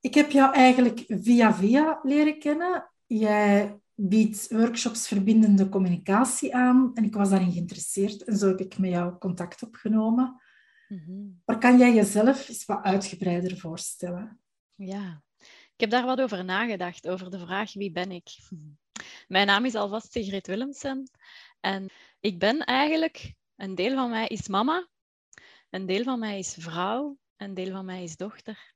Ik heb jou eigenlijk via via leren kennen. Jij biedt workshops verbindende communicatie aan en ik was daarin geïnteresseerd en zo heb ik met jou contact opgenomen. Mm Maar kan jij jezelf eens wat uitgebreider voorstellen? Ja, ik heb daar wat over nagedacht, over de vraag wie ben ik? Mijn naam is alvast Sigrid Willemsen en ik ben eigenlijk, een deel van mij is mama, een deel van mij is vrouw, een deel van mij is dochter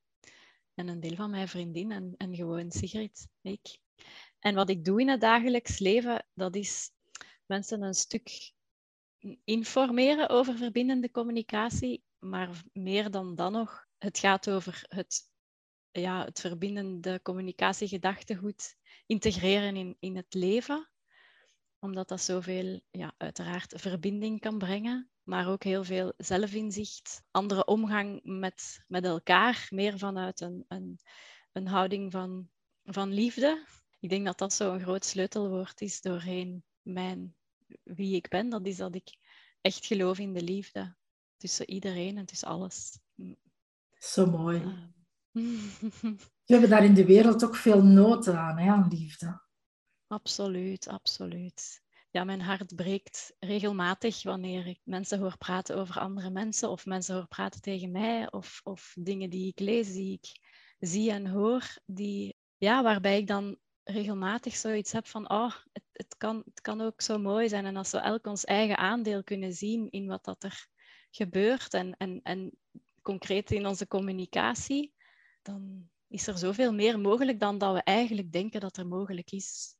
en een deel van mijn vriendin en, en gewoon Sigrid, ik. En wat ik doe in het dagelijks leven, dat is mensen een stuk informeren over verbindende communicatie, maar meer dan dan nog, het gaat over het, ja, het verbindende communicatiegedachtegoed integreren in, in het leven, omdat dat zoveel, ja, uiteraard verbinding kan brengen maar ook heel veel zelfinzicht, andere omgang met, met elkaar, meer vanuit een, een, een houding van, van liefde. Ik denk dat dat zo'n groot sleutelwoord is doorheen mijn wie ik ben. Dat is dat ik echt geloof in de liefde tussen iedereen en tussen alles. Zo mooi. We hebben daar in de wereld ook veel nood aan, hè, aan liefde. Absoluut, absoluut ja, mijn hart breekt regelmatig wanneer ik mensen hoor praten over andere mensen of mensen hoor praten tegen mij of, of dingen die ik lees, die ik zie en hoor, die, ja, waarbij ik dan regelmatig zoiets heb van, oh, het, het, kan, het kan ook zo mooi zijn. En als we elk ons eigen aandeel kunnen zien in wat dat er gebeurt en, en, en concreet in onze communicatie, dan is er zoveel meer mogelijk dan dat we eigenlijk denken dat er mogelijk is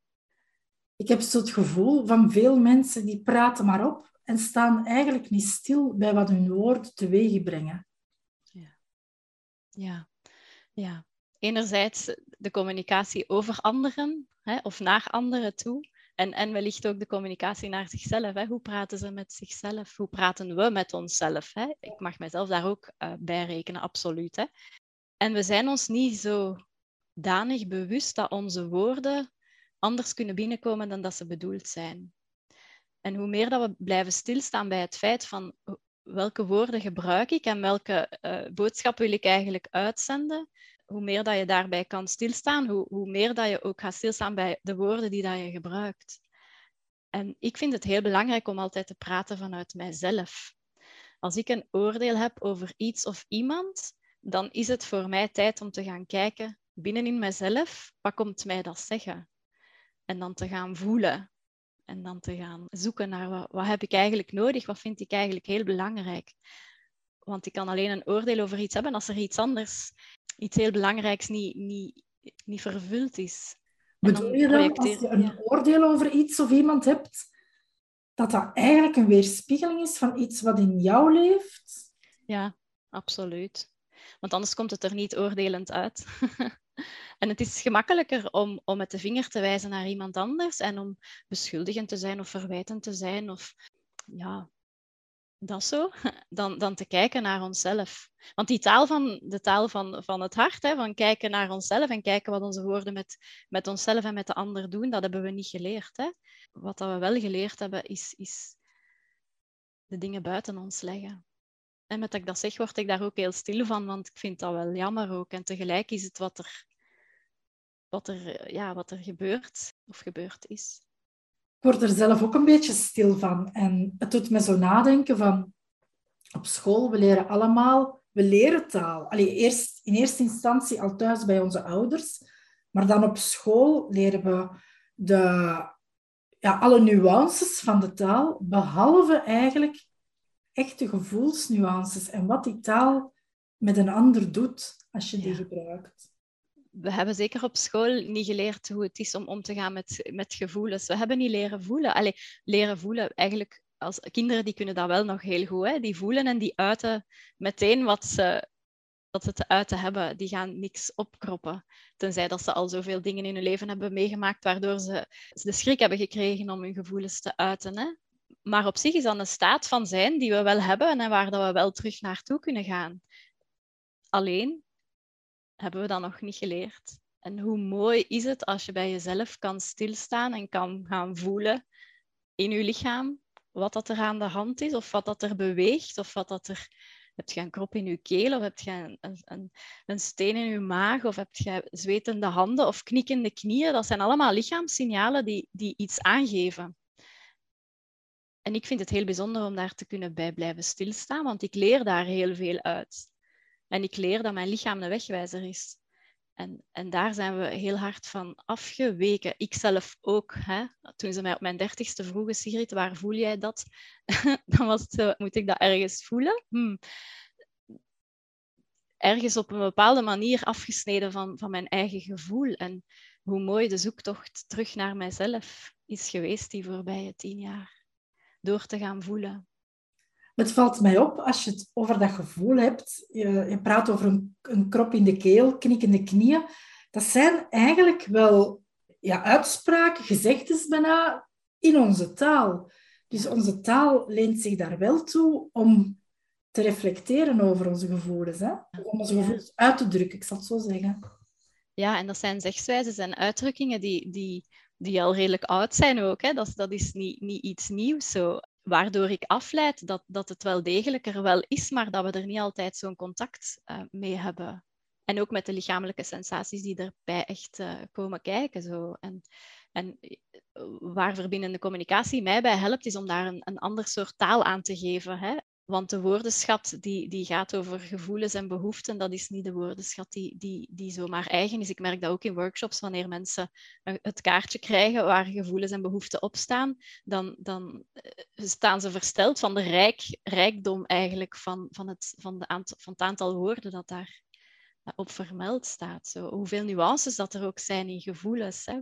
ik heb zo het gevoel van veel mensen die praten maar op en staan eigenlijk niet stil bij wat hun woorden teweeg brengen. Ja. ja, ja. Enerzijds de communicatie over anderen hè, of naar anderen toe. En, en wellicht ook de communicatie naar zichzelf. Hè. Hoe praten ze met zichzelf? Hoe praten we met onszelf? Hè? Ik mag mezelf daar ook uh, bij rekenen, absoluut. Hè. En we zijn ons niet zo danig bewust dat onze woorden anders kunnen binnenkomen dan dat ze bedoeld zijn. En hoe meer dat we blijven stilstaan bij het feit van welke woorden gebruik ik en welke uh, boodschap wil ik eigenlijk uitzenden, hoe meer dat je daarbij kan stilstaan, hoe, hoe meer dat je ook gaat stilstaan bij de woorden die dat je gebruikt. En ik vind het heel belangrijk om altijd te praten vanuit mijzelf. Als ik een oordeel heb over iets of iemand, dan is het voor mij tijd om te gaan kijken binnenin mijzelf, wat komt mij dat zeggen? En dan te gaan voelen. En dan te gaan zoeken naar wat, wat heb ik eigenlijk nodig, wat vind ik eigenlijk heel belangrijk. Want ik kan alleen een oordeel over iets hebben als er iets anders, iets heel belangrijks niet, niet, niet vervuld is. Bedoel je dan, als je een oordeel over iets of iemand hebt, dat dat eigenlijk een weerspiegeling is van iets wat in jou leeft? Ja, absoluut. Want anders komt het er niet oordelend uit. En het is gemakkelijker om, om met de vinger te wijzen naar iemand anders en om beschuldigend te zijn of verwijtend te zijn of ja, dat zo, dan, dan te kijken naar onszelf. Want die taal van, de taal van, van het hart, hè, van kijken naar onszelf en kijken wat onze woorden met, met onszelf en met de ander doen, dat hebben we niet geleerd. Hè. Wat dat we wel geleerd hebben, is, is de dingen buiten ons leggen. En met dat ik dat zeg, word ik daar ook heel stil van, want ik vind dat wel jammer ook. En tegelijk is het wat er, wat er, ja, wat er gebeurt of gebeurd is. Ik word er zelf ook een beetje stil van. En het doet me zo nadenken van... Op school, we leren allemaal... We leren taal. Allee, eerst, in eerste instantie al thuis bij onze ouders. Maar dan op school leren we de, ja, alle nuances van de taal, behalve eigenlijk echte gevoelsnuances en wat die taal met een ander doet als je die gebruikt. We hebben zeker op school niet geleerd hoe het is om om te gaan met, met gevoelens. We hebben niet leren voelen. Allee, leren voelen, eigenlijk als kinderen die kunnen dat wel nog heel goed. Hè? Die voelen en die uiten meteen wat ze, wat ze te uiten hebben. Die gaan niks opkroppen. Tenzij dat ze al zoveel dingen in hun leven hebben meegemaakt waardoor ze de schrik hebben gekregen om hun gevoelens te uiten. Hè? Maar op zich is dat een staat van zijn die we wel hebben en waar dat we wel terug naartoe kunnen gaan. Alleen hebben we dat nog niet geleerd. En hoe mooi is het als je bij jezelf kan stilstaan en kan gaan voelen in je lichaam wat dat er aan de hand is, of wat dat er beweegt, of wat dat er... Heb je een krop in je keel, of heb je een, een, een steen in je maag, of heb je zwetende handen of knikkende knieën? Dat zijn allemaal lichaamssignalen die, die iets aangeven. En ik vind het heel bijzonder om daar te kunnen bij blijven stilstaan, want ik leer daar heel veel uit. En ik leer dat mijn lichaam een wegwijzer is. En, en daar zijn we heel hard van afgeweken. Ik zelf ook. Hè? Toen ze mij op mijn dertigste vroegen, Sigrid, waar voel jij dat? Dan was het zo, moet ik dat ergens voelen? Hm. Ergens op een bepaalde manier afgesneden van, van mijn eigen gevoel. En hoe mooi de zoektocht terug naar mijzelf is geweest die voorbije tien jaar. Door te gaan voelen. Het valt mij op als je het over dat gevoel hebt. Je, je praat over een, een, krop in de keel, knikkende knieën. Dat zijn eigenlijk wel ja, uitspraken, gezegdes bijna in onze taal. Dus onze taal leent zich daar wel toe om te reflecteren over onze gevoelens. Hè? Om onze gevoelens uit te drukken, ik zal het zo zeggen. Ja, en dat zijn zegswijzes en uitdrukkingen die, die, die al redelijk oud zijn ook. Hè? Dat, dat is niet, niet iets nieuws. Zo waardoor ik afleid dat, dat het wel degelijk er wel is, maar dat we er niet altijd zo'n contact uh, mee hebben. En ook met de lichamelijke sensaties die erbij echt uh, komen kijken. Zo. En, en eh, waar verbindende communicatie mij bij helpt, is om daar een, een ander soort taal aan te geven. Hè? Want de woordenschat die, die gaat over gevoelens en behoeften, dat is niet de woordenschat die, die, die zomaar eigen is. Ik merk dat ook in workshops, wanneer mensen het kaartje krijgen waar gevoelens en behoeften op staan, dan, dan eh, staan ze versteld van de rijk, rijkdom eigenlijk van, van, het, van, de aantal, van het aantal woorden dat daar op vermeld staat. Zo, hoeveel nuances dat er ook zijn in gevoelens. Hè.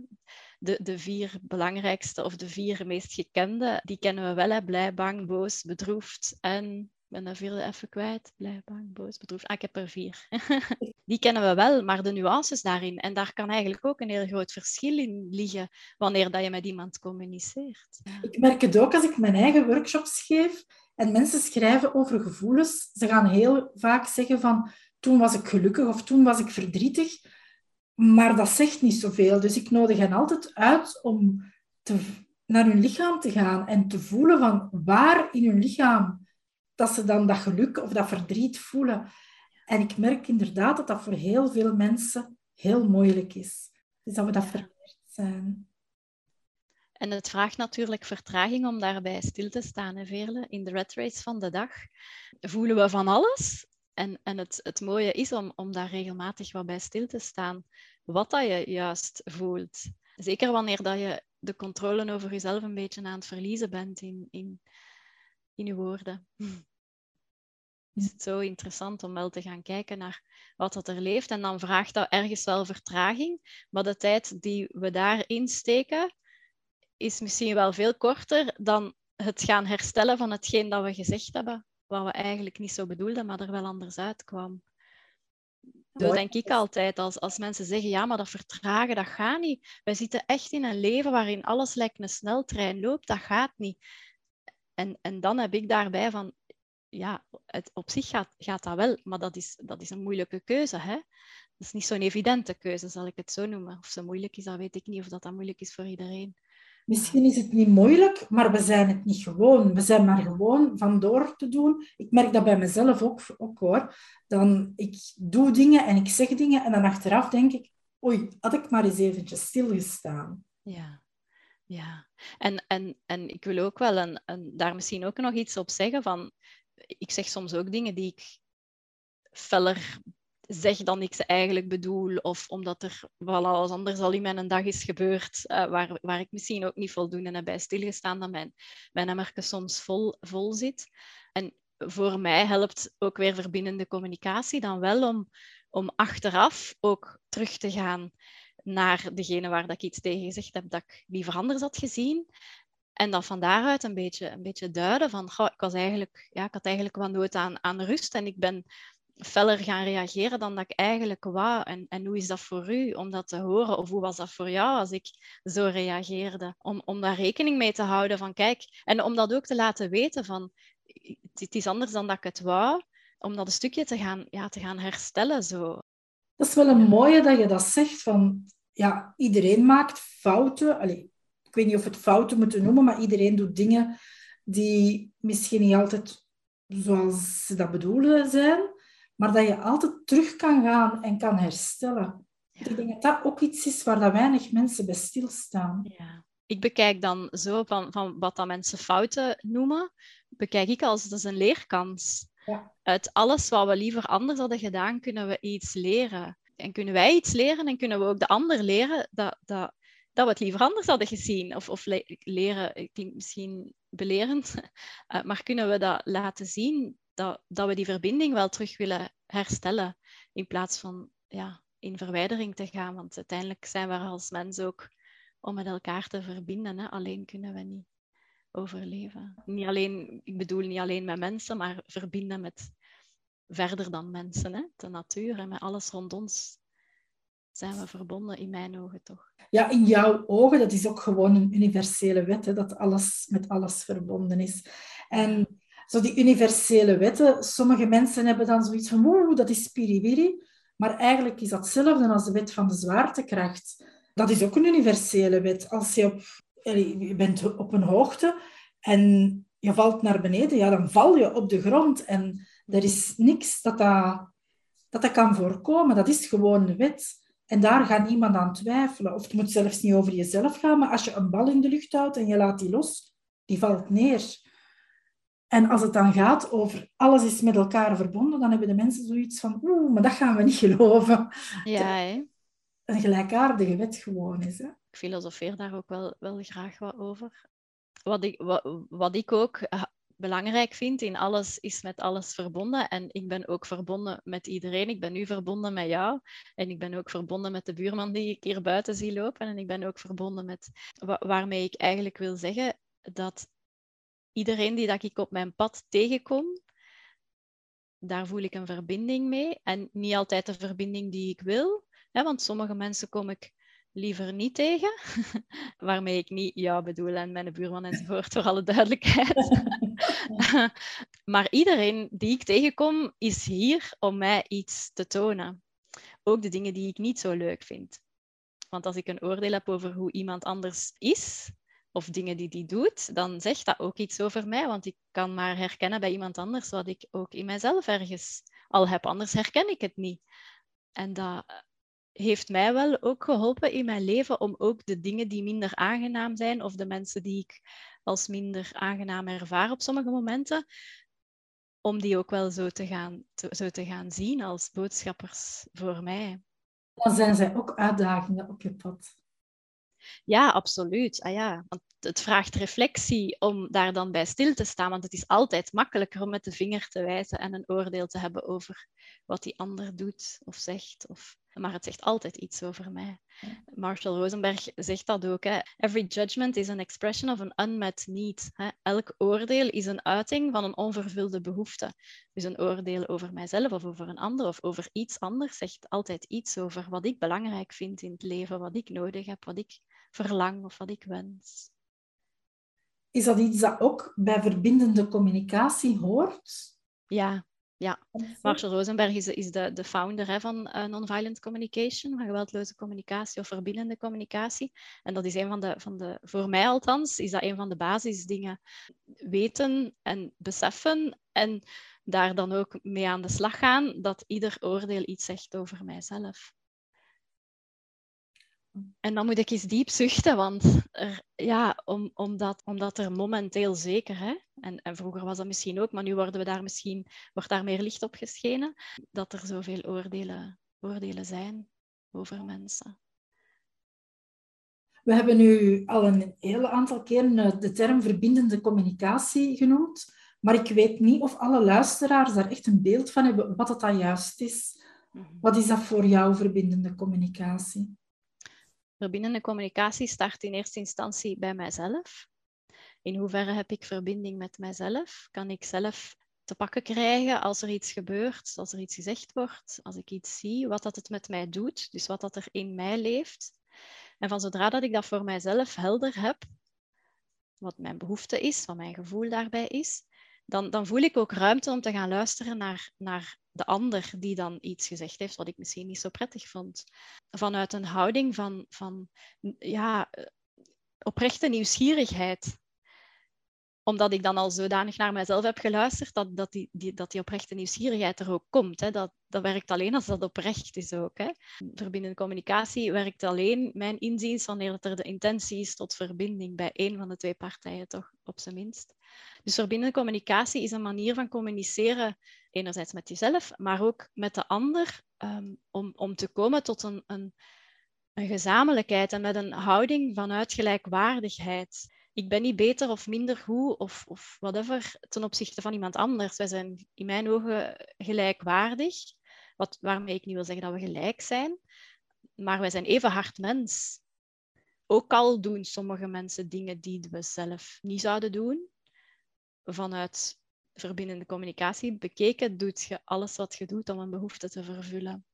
De, de vier belangrijkste of de vier meest gekende, die kennen we wel. Hè. Blij, bang, boos, bedroefd en... Ik ben de vierde even kwijt. Blij, bang, boos, bedroefd. Ah, ik heb er vier. die kennen we wel, maar de nuances daarin. En daar kan eigenlijk ook een heel groot verschil in liggen wanneer dat je met iemand communiceert. Ik merk het ook als ik mijn eigen workshops geef en mensen schrijven over gevoelens. Ze gaan heel vaak zeggen van toen was ik gelukkig of toen was ik verdrietig. Maar dat zegt niet zoveel. Dus ik nodig hen altijd uit om te, naar hun lichaam te gaan en te voelen van waar in hun lichaam dat ze dan dat geluk of dat verdriet voelen. En ik merk inderdaad dat dat voor heel veel mensen heel moeilijk is. Dus dat we dat verleerd zijn. En het vraagt natuurlijk vertraging om daarbij stil te staan, hè, Veerle. In de red race van de dag voelen we van alles en, en het, het mooie is om, om daar regelmatig wat bij stil te staan, wat dat je juist voelt. Zeker wanneer dat je de controle over jezelf een beetje aan het verliezen bent in, in, in je woorden. Is het zo interessant om wel te gaan kijken naar wat dat er leeft. En dan vraagt dat ergens wel vertraging. Maar de tijd die we daarin steken, is misschien wel veel korter dan het gaan herstellen van hetgeen dat we gezegd hebben wat we eigenlijk niet zo bedoelden, maar er wel anders uitkwam. Zo denk ik altijd, als, als mensen zeggen, ja, maar dat vertragen, dat gaat niet. Wij zitten echt in een leven waarin alles lijkt een sneltrein loopt, dat gaat niet. En, en dan heb ik daarbij van, ja, het, op zich gaat, gaat dat wel, maar dat is, dat is een moeilijke keuze. Hè? Dat is niet zo'n evidente keuze, zal ik het zo noemen. Of zo moeilijk is, dat weet ik niet, of dat, dat moeilijk is voor iedereen. Misschien is het niet moeilijk, maar we zijn het niet gewoon. We zijn maar gewoon vandoor te doen. Ik merk dat bij mezelf ook, ook hoor. Dan, ik doe dingen en ik zeg dingen en dan achteraf denk ik, oei, had ik maar eens eventjes stilgestaan. Ja, ja. En, en, en ik wil ook wel een, een, daar misschien ook nog iets op zeggen van, ik zeg soms ook dingen die ik feller zeg dan ik ze eigenlijk bedoel, of omdat er wel alles anders al in mijn dag is gebeurd, uh, waar, waar ik misschien ook niet voldoende heb bij stilgestaan, dat mijn, mijn emmerke soms vol, vol zit. En voor mij helpt ook weer verbindende communicatie dan wel om, om achteraf ook terug te gaan naar degene waar dat ik iets tegen gezegd heb dat ik liever anders had gezien. En dan van daaruit een beetje, een beetje duiden van, goh, ik, was eigenlijk, ja, ik had eigenlijk wat nood aan, aan rust en ik ben feller gaan reageren dan dat ik eigenlijk wou. En, en hoe is dat voor u om dat te horen? Of hoe was dat voor jou als ik zo reageerde? Om, om daar rekening mee te houden van, kijk, en om dat ook te laten weten van, het is anders dan dat ik het wou, om dat een stukje te gaan, ja, te gaan herstellen. Zo. Dat is wel een mooie dat je dat zegt, van ja, iedereen maakt fouten. Allee, ik weet niet of we het fouten moeten noemen, maar iedereen doet dingen die misschien niet altijd zoals ze dat bedoelen zijn, maar dat je altijd terug kan gaan en kan herstellen. Ik denk dat dat ook iets is waar dat weinig mensen bij stilstaan. Ja. Ik bekijk dan zo van, van wat dat mensen fouten noemen, bekijk ik als dat is een leerkans. Ja. Uit alles wat we liever anders hadden gedaan, kunnen we iets leren. En kunnen wij iets leren en kunnen we ook de ander leren dat, dat, dat we het liever anders hadden gezien. Of, of leren klinkt misschien belerend, eh, maar kunnen we dat laten zien dat, dat we die verbinding wel terug willen herstellen in plaats van ja, in verwijdering te gaan. Want uiteindelijk zijn we als mens ook om met elkaar te verbinden. Hè? Alleen kunnen we niet overleven. Niet alleen, ik bedoel niet alleen met mensen, maar verbinden met verder dan mensen. Hè? De natuur en met alles rond ons zijn we verbonden, in mijn ogen toch. Ja, in jouw ogen, dat is ook gewoon een universele wet, hè, dat alles met alles verbonden is. En zo die universele wetten, sommige mensen hebben dan zoiets van, oeh, dat is spiriwiri. Maar eigenlijk is dat hetzelfde als de wet van de zwaartekracht. Dat is ook een universele wet. Als je op je bent op een hoogte en je valt naar beneden, ja, dan val je op de grond. En er is niks dat dat, dat, dat kan voorkomen. Dat is gewoon een wet. En daar gaat niemand aan twijfelen. Of het moet zelfs niet over jezelf gaan, maar als je een bal in de lucht houdt en je laat die los, die valt neer. En als het dan gaat over alles is met elkaar verbonden, dan hebben de mensen zoiets van, oeh, maar dat gaan we niet geloven. Ja, hè? Een gelijkaardige wet gewoon is. Hè? Ik filosofeer daar ook wel, wel graag wat over. Wat ik, wat, wat ik ook eh, belangrijk vind in alles is met alles verbonden. En ik ben ook verbonden met iedereen. Ik ben nu verbonden met jou. En ik ben ook verbonden met de buurman die ik hier buiten zie lopen. En ik ben ook verbonden met waarmee ik eigenlijk wil zeggen dat iedereen die dat ik op mijn pad tegenkom, daar voel ik een verbinding mee. En niet altijd de verbinding die ik wil. Hè, want sommige mensen kom ik liever niet tegen. Waarmee ik niet jou bedoel en mijn buurman enzovoort, voor alle duidelijkheid. maar iedereen die ik tegenkom, is hier om mij iets te tonen. Ook de dingen die ik niet zo leuk vind. Want als ik een oordeel heb over hoe iemand anders is, of dingen die die doet, dan zegt dat ook iets over mij. Want ik kan maar herkennen bij iemand anders wat ik ook in mijzelf ergens al heb. Anders herken ik het niet. En dat heeft mij wel ook geholpen in mijn leven om ook de dingen die minder aangenaam zijn of de mensen die ik als minder aangenaam ervaar op sommige momenten, om die ook wel zo te gaan, zo te gaan zien als boodschappers voor mij. Dan zijn zij ook uitdagingen op je pad. Ja, absoluut. Ah, ja. Want het vraagt reflectie om daar dan bij stil te staan, want het is altijd makkelijker om met de vinger te wijzen en een oordeel te hebben over wat die ander doet of zegt. Of maar het zegt altijd iets over mij. Marshall Rosenberg zegt dat ook. Hè. Every judgment is an expression of an unmet need. Hè. Elk oordeel is een uiting van een onvervulde behoefte. Dus een oordeel over mijzelf of over een ander of over iets anders zegt altijd iets over wat ik belangrijk vind in het leven, wat ik nodig heb, wat ik verlang of wat ik wens. Is dat iets dat ook bij verbindende communicatie hoort? Ja, ja, Marshall Rosenberg is, is de, de founder hè, van uh, Nonviolent Communication, van geweldloze communicatie of verbindende communicatie. En dat is een van de, van de, voor mij althans, is dat een van de basisdingen. Weten en beseffen en daar dan ook mee aan de slag gaan dat ieder oordeel iets zegt over mijzelf. En dan moet ik eens diep zuchten, want er, ja, om, omdat, omdat er momenteel zeker, hè, En, en vroeger was dat misschien ook, maar nu worden we daar misschien, wordt daar meer licht op geschenen. Dat er zoveel oordelen, oordelen zijn over mensen. We hebben nu al een heel aantal keren eh, de term verbindende communicatie genoemd, maar ik weet niet of alle luisteraars daar echt een beeld van hebben wat dat dan juist is. Mhm. Wat is dat voor jou, verbindende communicatie? Verbindende communicatie start in eerste instantie bij mijzelf. In hoeverre heb ik verbinding met mijzelf? Kan ik zelf te pakken krijgen als er iets gebeurt, als er iets gezegd wordt, als ik iets zie, wat dat het met mij doet, dus wat dat er in mij leeft. En van zodra dat ik dat voor mijzelf helder heb, wat mijn behoefte is, wat mijn gevoel daarbij is, dan, dan voel ik ook ruimte om te gaan luisteren naar, naar de ander die dan iets gezegd heeft wat ik misschien niet zo prettig vond. Vanuit een houding van, van ja, oprechte nieuwsgierigheid omdat ik dan al zodanig naar mezelf heb geluisterd, dat, dat, die, dat die oprechte nieuwsgierigheid er ook komt. Hè. Dat, dat werkt alleen als dat oprecht is ook. Hè. Verbindende communicatie werkt alleen, mijn inziens, wanneer er de intentie is tot verbinding bij één van de twee partijen, toch op zijn minst. Dus verbindende communicatie is een manier van communiceren, enerzijds met jezelf, maar ook met de ander, um, om, om te komen tot een, een, een gezamenlijkheid en met een houding vanuit gelijkwaardigheid ik ben niet beter of minder goed of, of whatever ten opzichte van iemand anders. Wij zijn in mijn ogen gelijkwaardig, wat, waarmee ik niet wil zeggen dat we gelijk zijn, maar wij zijn even hard mens. Ook al doen sommige mensen dingen die we zelf niet zouden doen, vanuit verbindende communicatie bekeken, doet je alles wat je doet om een behoefte te vervullen.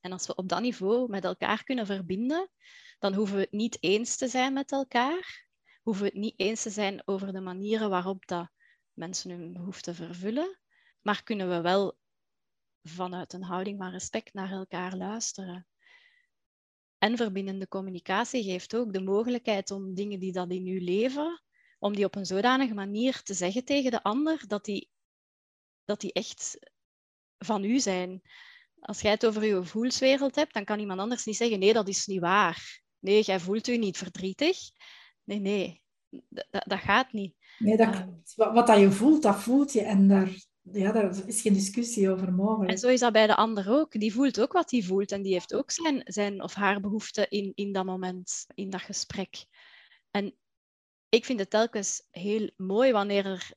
En als we op dat niveau met elkaar kunnen verbinden, dan hoeven we het niet eens te zijn met elkaar, hoeven we het niet eens te zijn over de manieren waarop dat mensen hun behoeften vervullen, maar kunnen we wel vanuit een houding van respect naar elkaar luisteren. En verbindende communicatie geeft ook de mogelijkheid om dingen die dat in uw leven, om die op een zodanige manier te zeggen tegen de ander, dat die, dat die echt van u zijn. Als jij het over je gevoelswereld hebt, dan kan iemand anders niet zeggen, nee, dat is niet waar. Nee, jij voelt u niet verdrietig. Nee, nee, dat, gaat niet. Nee, dat, ehm. wat dat je voelt, dat voelt je. En daar, ja, daar is geen discussie over mogelijk. En zo is dat bij de ander ook. Die voelt ook wat hij voelt. En die heeft ook zijn, zijn of haar behoefte in, in dat moment, in dat gesprek. En ik vind het telkens heel mooi wanneer er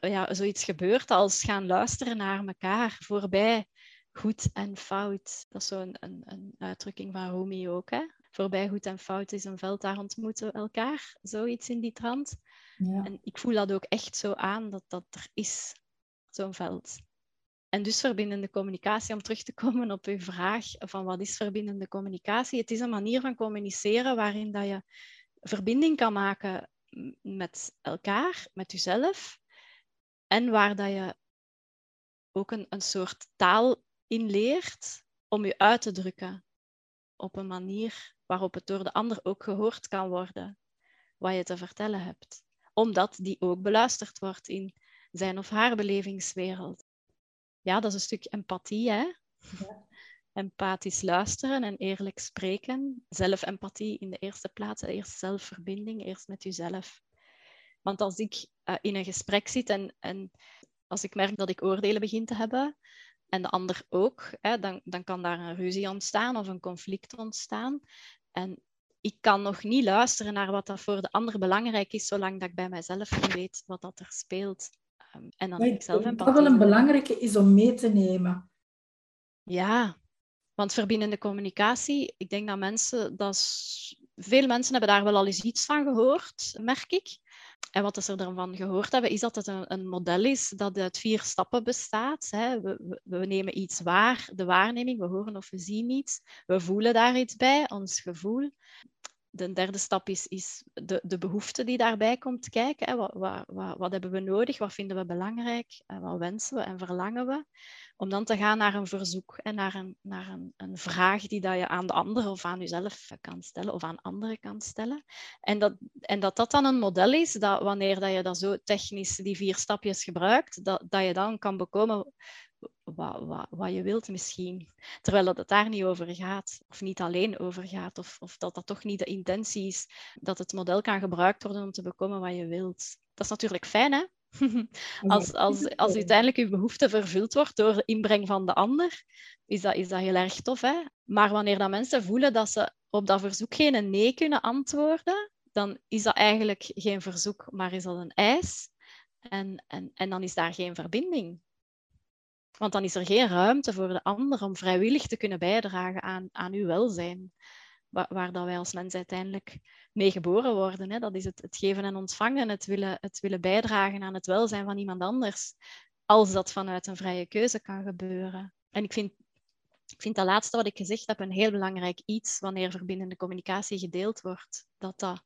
ja, zoiets gebeurt als gaan luisteren naar elkaar voorbij goed en fout. Dat is zo'n een, een uitdrukking van Rumi ook. Hè? voorbij goed en fout is een veld, daar ontmoeten we elkaar. Zoiets in die trant. Ja. En ik voel dat ook echt zo aan, dat dat er is, zo'n veld. En dus verbindende communicatie, om terug te komen op uw vraag van wat is verbindende communicatie? Het is een manier van communiceren waarin dat je verbinding kan maken met elkaar, met jezelf. En waar dat je ook een, een soort taal in leert om je uit te drukken op een manier waarop het door de ander ook gehoord kan worden wat je te vertellen hebt. Omdat die ook beluisterd wordt in zijn of haar belevingswereld. Ja, dat is een stuk empathie, hè? Ja. Empathisch luisteren en eerlijk spreken. Zelfempathie in de eerste plaats. Eerst zelfverbinding, eerst met jezelf. Want als ik uh, in een gesprek zit en, en als ik merk dat ik oordelen begin te hebben, en de ander ook, hè, dan, dan kan daar een ruzie ontstaan of een conflict ontstaan. En ik kan nog niet luisteren naar wat dat voor de ander belangrijk is, zolang dat ik bij mijzelf niet weet wat dat er speelt. Um, en dan ik zelf empathie. Wat wel een belangrijke is om mee te nemen. Ja, want verbindende communicatie, ik denk dat mensen, dat veel mensen hebben daar wel al eens iets van gehoord, merk ik. En wat ze ervan gehoord hebben, is dat het een, een model is dat uit vier stappen bestaat. Hè. We, we, nemen iets waar, de waarneming, we horen of we zien iets. We voelen daar iets bij, ons gevoel. De derde stap is, is de, de behoefte die daarbij komt kijken. Hè. Wat, wat, wat, wat, hebben we nodig? Wat vinden we belangrijk? Wat wensen we en verlangen we? Om dan te gaan naar een verzoek en naar een, naar een, een vraag die dat je aan de ander of aan jezelf kan stellen of aan anderen kan stellen. En dat, en dat dat dan een model is dat wanneer dat je dat zo technisch die vier stapjes gebruikt, dat, dat je dan kan bekomen wat, wat, wat, je wilt misschien. Terwijl dat het daar niet over gaat, of niet alleen over gaat, of, of dat dat toch niet de intentie is dat het model kan gebruikt worden om te bekomen wat je wilt. Dat is natuurlijk fijn, hè? als, als, als uiteindelijk uw behoefte vervuld wordt door de inbreng van de ander, is dat, is dat heel erg tof. Hè? Maar wanneer dat mensen voelen dat ze op dat verzoek geen nee kunnen antwoorden, dan is dat eigenlijk geen verzoek, maar is dat een eis. En, en, en dan is daar geen verbinding. Want dan is er geen ruimte voor de ander om vrijwillig te kunnen bijdragen aan, aan uw welzijn. Waar, waar dat wij als mens uiteindelijk mee geboren worden. Hè? Dat is het, het geven en ontvangen, het willen, het willen bijdragen aan het welzijn van iemand anders. Als dat vanuit een vrije keuze kan gebeuren. En ik vind, ik vind dat laatste wat ik gezegd heb een heel belangrijk iets wanneer verbindende communicatie gedeeld wordt. Dat dat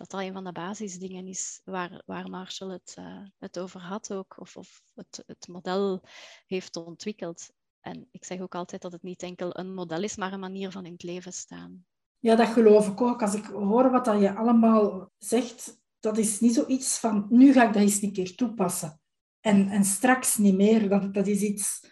dat dat een van de basisdingen is waar, waar Marshall het, uh, het over had ook, of, of het, het model heeft ontwikkeld. En ik zeg ook altijd dat het niet enkel een model is, maar een manier van in het leven staan. Ja, dat geloof ik ook. Als ik hoor wat dat je allemaal zegt, dat is niet zoiets van, nu ga ik dat eens een keer toepassen. En, en straks niet meer. Dat, dat is iets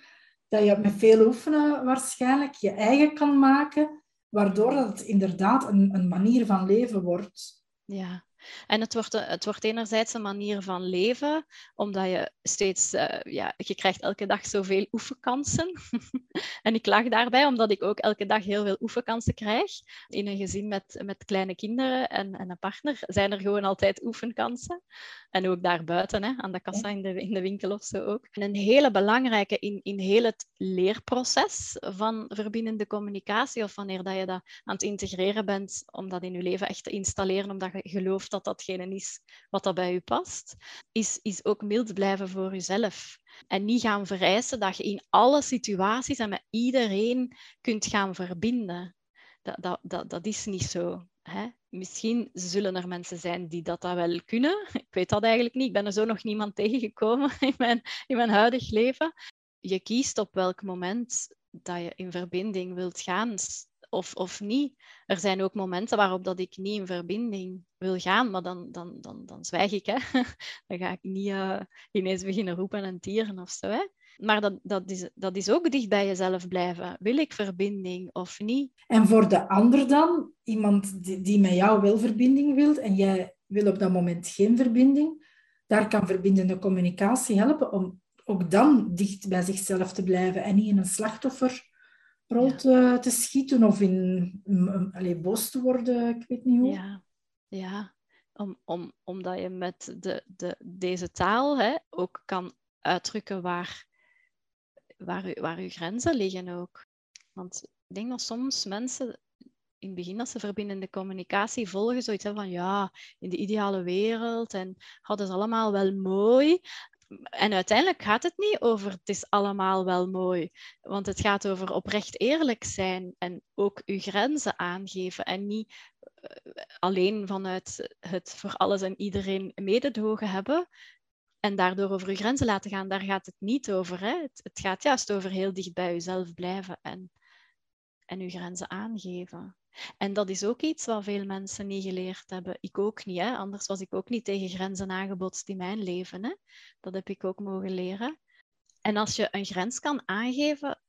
dat je met veel oefenen waarschijnlijk je eigen kan maken, waardoor dat het inderdaad een, een manier van leven wordt. Ja, en het wordt, het wordt enerzijds een manier van leven, omdat je steeds, uh, ja, je krijgt elke dag zoveel oefenkansen. en ik lach daarbij, omdat ik ook elke dag heel veel oefenkansen krijg. In een gezin met, met kleine kinderen en, en een partner zijn er gewoon altijd oefenkansen. En ook daarbuiten, hè, aan de kassa in de, in de winkel of zo ook. En een hele belangrijke in, in heel het leerproces van verbindende communicatie, of wanneer dat je dat aan het integreren bent, om dat in je leven echt te installeren, omdat je gelooft dat datgene is wat dat bij je past, is, is ook mild blijven voor jezelf. En niet gaan vereisen dat je in alle situaties en met iedereen kunt gaan verbinden. Dat, dat, dat, dat is niet zo. Hè? Misschien zullen er mensen zijn die dat, dat wel kunnen. Ik weet dat eigenlijk niet. Ik ben er zo nog niemand tegengekomen in mijn, in mijn huidig leven. Je kiest op welk moment dat je in verbinding wilt gaan of, of niet. Er zijn ook momenten waarop dat ik niet in verbinding wil gaan, maar dan, dan, dan, dan zwijg ik. Hè. Dan ga ik niet uh, ineens beginnen roepen en tieren of zo. Hè. Maar dat, dat, is, dat is ook dicht bij jezelf blijven. Wil ik verbinding of niet? En voor de ander dan, iemand die, die met jou wel verbinding wil en jij wil op dat moment geen verbinding, daar kan verbindende communicatie helpen om ook dan dicht bij zichzelf te blijven en niet in een slachtofferrol te, te, schieten of in allee, boos te worden, ik weet niet hoe. Ja, ja. Om, om, omdat je met de, de, deze taal hè, ook kan uitdrukken waar waar, waar uw grenzen liggen ook. Want ik denk dat soms mensen in het begin dat ze verbindende communicatie volgen, zoiets hebben van ja, in de ideale wereld en hadden ze allemaal wel mooi. En uiteindelijk gaat het niet over het is allemaal wel mooi, want het gaat over oprecht eerlijk zijn en ook uw grenzen aangeven en niet eh, alleen vanuit het voor alles en iedereen mededogen hebben, en daardoor over je grenzen laten gaan, daar gaat het niet over. Hè? Het, het, gaat juist over heel dicht bij jezelf blijven en, en je grenzen aangeven. En dat is ook iets wat veel mensen niet geleerd hebben. Ik ook niet, hè? anders was ik ook niet tegen grenzen aangebotst in mijn leven. Hè? Dat heb ik ook mogen leren. En als je een grens kan aangeven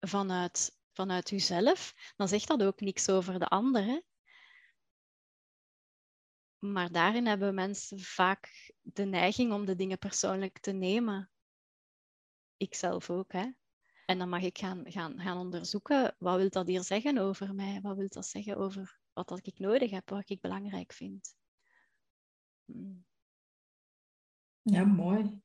vanuit, vanuit jezelf, dan zegt dat ook niks over de ander. Maar daarin hebben mensen vaak de neiging om de dingen persoonlijk te nemen. Ikzelf ook, hè. En dan mag ik gaan, gaan, gaan onderzoeken, wat wil dat hier zeggen over mij? Wat wil dat zeggen over wat dat ik nodig heb, wat ik belangrijk vind? Hmm. Ja, mooi.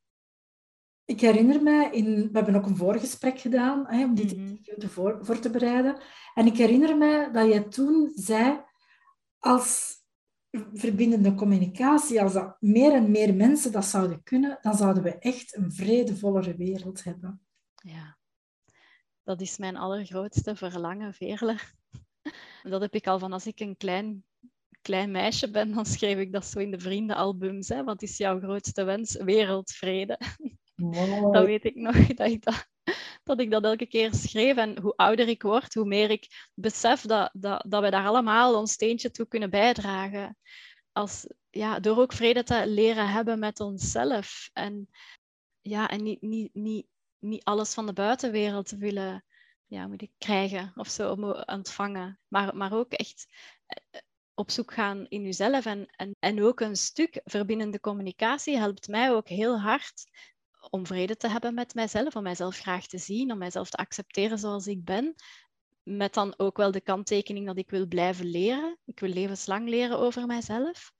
Ik herinner mij, in, we hebben ook een voorgesprek gedaan hè, om dit mm voor, voor te bereiden. En ik herinner mij dat je toen zei, als verbindende communicatie, als dat meer en meer mensen dat zouden kunnen, dan zouden we echt een vredevollere wereld hebben. Ja, dat is mijn allergrootste verlangen, Veerle. Dat heb ik al van als ik een klein, klein meisje ben, dan schreef ik dat zo in de vriendenalbums. Hè? Wat is jouw grootste wens? Wereldvrede. Wow. Dat weet ik nog, dat ik dat dat ik dat elke keer schreef. En hoe ouder ik word, hoe meer ik besef dat, dat, dat we daar allemaal ons steentje toe kunnen bijdragen. Als, ja, door ook vrede te leren hebben met onszelf. En, ja, en niet, niet, niet, niet alles van de buitenwereld te willen ja, moet ik krijgen of zo, ontvangen. Maar, maar ook echt op zoek gaan in jezelf. En, en, en ook een stuk verbindende communicatie helpt mij ook heel hard om vrede te hebben met mijzelf, om mijzelf graag te zien, om mijzelf te accepteren zoals ik ben. Met dan ook wel de kanttekening dat ik wil blijven leren. Ik wil levenslang leren over mijzelf.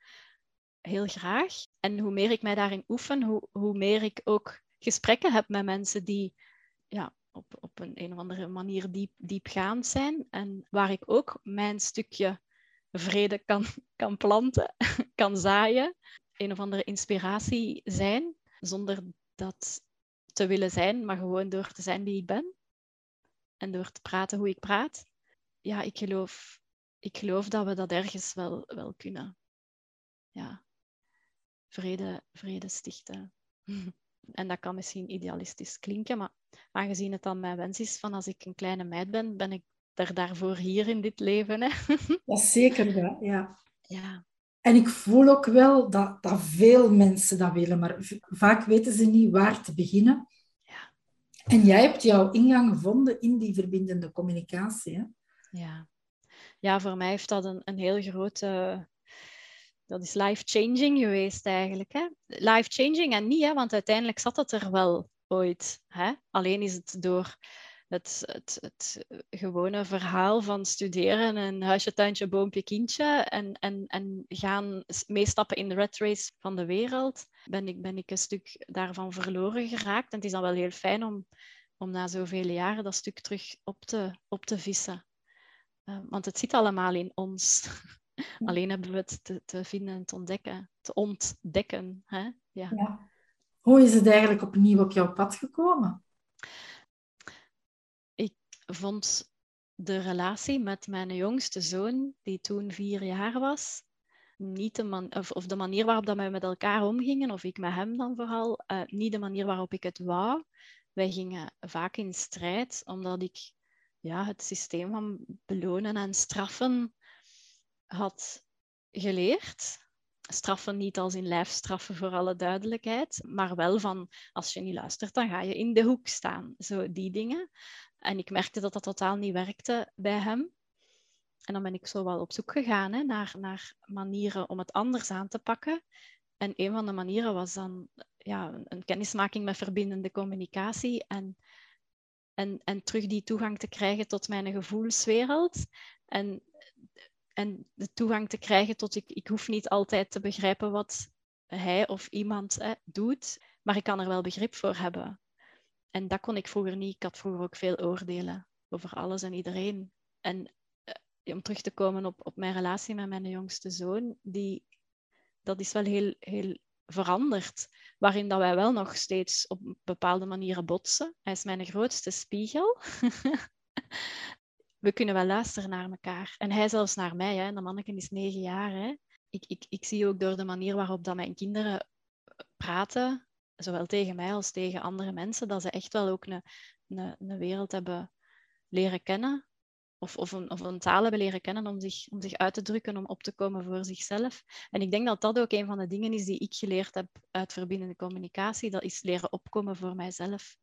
Heel graag. En hoe meer ik mij daarin oefen, hoe, hoe meer ik ook gesprekken heb met mensen die ja, op, op een, een of andere manier diep, diepgaand zijn. En waar ik ook mijn stukje vrede kan, kan planten, kan zaaien. Een of andere inspiratie zijn, zonder dat te willen zijn, maar gewoon door te zijn wie ik ben. En door te praten hoe ik praat. Ja, ik geloof, ik geloof dat we dat ergens wel, wel kunnen. Ja. Vrede, vrede stichten. En dat kan misschien idealistisch klinken, maar aangezien het dan mijn wens is van als ik een kleine meid ben, ben ik er daarvoor hier in dit leven. Hè? Ja, zeker wel, ja. ja. En ik voel ook wel dat, dat veel mensen dat willen, maar vaak weten ze niet waar te beginnen. Ja. En jij hebt jouw ingang gevonden in die verbindende communicatie. Hè? Ja. ja, voor mij heeft dat een, een heel grote dat is life-changing geweest eigenlijk. Life-changing en niet, hè, want uiteindelijk zat het er wel ooit. Hè? Alleen is het door het, het, het gewone verhaal van studeren en huisje, tuintje, boompje, kindje en, en, en gaan meestappen in de red race van de wereld, ben ik, ben ik een stuk daarvan verloren geraakt. En het is dan wel heel fijn om, om na zoveel jaren dat stuk terug op te, op te vissen. Uh, want het zit allemaal in ons. Alleen hebben we het te, te, vinden en te ontdekken. Te ontdekken. Hè? Ja. ja. Hoe is het eigenlijk opnieuw op jouw pad gekomen? Ik vond de relatie met mijn jongste zoon, die toen vier jaar was, niet de man of, of, de manier waarop dat wij met elkaar omgingen, of ik met hem dan vooral, uh, niet de manier waarop ik het wou. Wij gingen vaak in strijd, omdat ik ja, het systeem van belonen en straffen had geleerd. Straffen niet als in lijfstraffen voor alle duidelijkheid, maar wel van als je niet luistert, dan ga je in de hoek staan. Zo die dingen. En ik merkte dat dat totaal niet werkte bij hem. En dan ben ik zo wel op zoek gegaan hè, naar, naar manieren om het anders aan te pakken. En een van de manieren was dan ja, een, kennismaking met verbindende communicatie en, en, en terug die toegang te krijgen tot mijn gevoelswereld. En en de toegang te krijgen tot ik, ik hoef niet altijd te begrijpen wat hij of iemand hè, doet, maar ik kan er wel begrip voor hebben. En dat kon ik vroeger niet. Ik had vroeger ook veel oordelen over alles en iedereen. En eh, om terug te komen op, op mijn relatie met mijn jongste zoon, die, dat is wel heel, heel veranderd. Waarin dat wij wel nog steeds op bepaalde manieren botsen. Hij is mijn grootste spiegel. we kunnen wel luisteren naar elkaar. En hij zelfs naar mij. Hè. De manneken is negen jaar. Hè. Ik, ik, ik zie ook door de manier waarop dat mijn kinderen praten, zowel tegen mij als tegen andere mensen, dat ze echt wel ook een, een, een wereld hebben leren kennen. Of, of, een, of een taal hebben leren kennen om zich, om zich uit te drukken, om op te komen voor zichzelf. En ik denk dat dat ook een van de dingen is die ik geleerd heb uit verbindende communicatie. Dat is leren opkomen voor mijzelf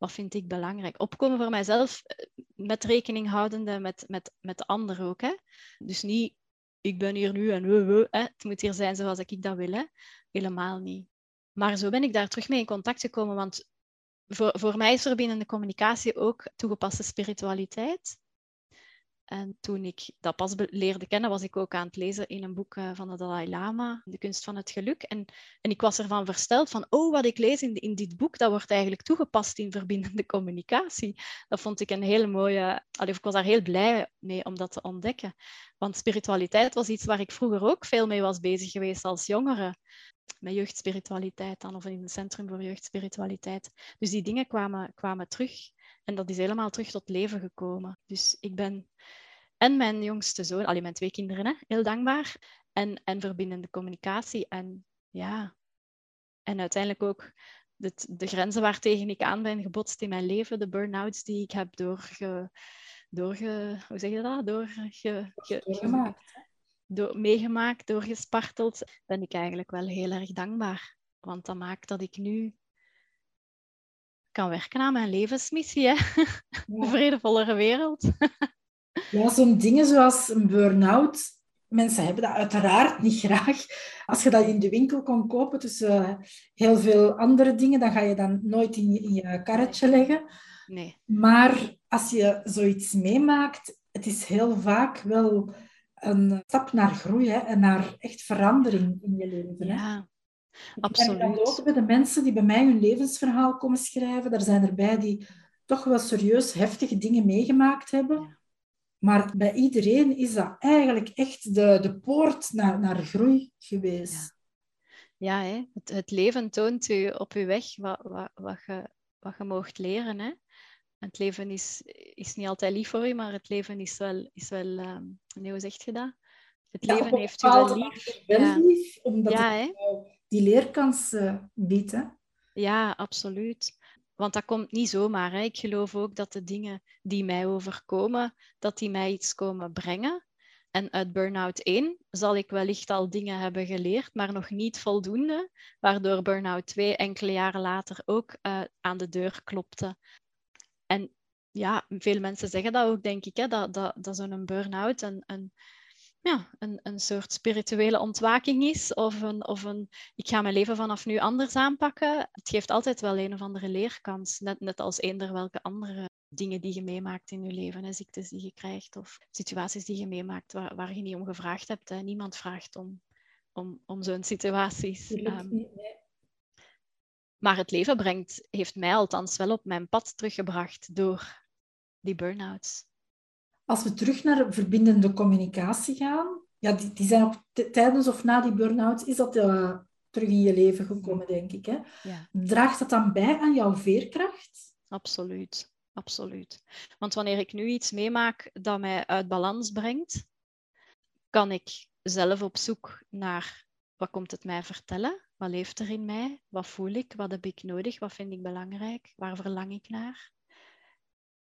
wat vind ik belangrijk? Opkomen voor mijzelf, eh, met rekening houdende met, met, met de ander ook. Hè? Dus niet, ik ben hier nu en we, we, hè? het moet hier zijn zoals ik dat wil. Hè? Helemaal niet. Maar zo ben ik daar terug mee in contact gekomen, want voor, voor mij is verbindende communicatie ook toegepaste spiritualiteit. En toen ik dat pas leerde kennen, was ik ook aan het lezen in een boek eh, van de Dalai Lama, De kunst van het geluk. En, en ik was ervan versteld van, oh, wat ik lees in, dit boek, dat wordt eigenlijk toegepast in verbindende communicatie. Dat vond ik een hele mooie... Ik was daar heel blij mee om dat te ontdekken. Want spiritualiteit was iets waar ik vroeger ook veel mee was bezig geweest als jongere. Met jeugdspiritualiteit dan, of in het Centrum voor Jeugdspiritualiteit. Dus die dingen kwamen, kwamen terug. En dat is helemaal terug tot leven gekomen. Dus ik ben en mijn jongste zoon, alleen mijn twee kinderen, hè, heel dankbaar. En, en verbindende communicatie. En ja, en uiteindelijk ook de, de grenzen waartegen ik aan ben gebotst in mijn leven, de burn-outs die ik heb doorge, doorge hoe zeg je dat? Doorge, doorgemaakt. Door, meegemaakt, doorgesparteld, ben ik eigenlijk wel heel erg dankbaar. Want dat maakt dat ik nu kan werken aan mijn levensmissie. Hè? Ja. Een vredevollere wereld. Ja, zo'n dingen zoals een burn-out, mensen hebben dat uiteraard niet graag. Als je dat in de winkel kon kopen tussen heel veel andere dingen, dan ga je dan nooit in je, in je karretje leggen. Nee. Maar als je zoiets meemaakt, het is heel vaak wel een stap naar groei hè, en naar echt verandering in je leven. Hè. Ja, absoluut. dat ook bij de mensen die bij mij hun levensverhaal komen schrijven. Er zijn erbij die toch wel serieus heftige dingen meegemaakt hebben. Maar bij iedereen is dat eigenlijk echt de, de poort naar, naar groei geweest. Ja, hè? Het, het leven toont u op uw weg wat, wat, wat, je, wat je moogt leren. Hè? Het leven is, is niet altijd lief voor u, maar het leven is wel, is wel ehm, nee, hoe zeg je dat? Het Ja, leven heeft u wel lief. wel Ja. lief, omdat Ja, het die leerkans eh, biedt. Hè. Ja, absoluut. Want dat komt niet zomaar. Hè. Ik geloof ook dat de dingen die mij overkomen, dat die mij iets komen brengen. En uit Burnout 1 zal ik wellicht al dingen hebben geleerd, maar nog niet voldoende, waardoor Burnout 2 enkele jaren later ook eh, aan de deur klopte. En ja, veel mensen zeggen dat ook, denk ik, hè, dat, dat, dat zo'n burn-out een, een, ja, een, een soort spirituele ontwaking is. Of een, of een, ik ga mijn leven vanaf nu anders aanpakken. Het geeft altijd wel een of andere leerkans. Net, net als eender welke andere dingen die je meemaakt in je leven. Hè, ziektes die je krijgt of situaties die je meemaakt waar, waar je niet om gevraagd hebt. Hè. Niemand vraagt om, om, om zo'n situaties. Ehm, maar het leven brengt, heeft mij althans wel op mijn pad teruggebracht door die burn-outs. Als we terug naar verbindende communicatie gaan, ja, die, die zijn t- tijdens of na die burn-out, is dat eh, terug in je leven gekomen, denk ik. Hè? Ja. Draagt dat dan bij aan jouw veerkracht? Absoluut, absoluut. Want wanneer ik nu iets meemaak dat mij uit balans brengt, kan ik zelf op zoek naar wat komt het mij vertellen? Wat leeft er in mij? Wat voel ik? Wat heb ik nodig? Wat vind ik belangrijk? Waar verlang ik naar?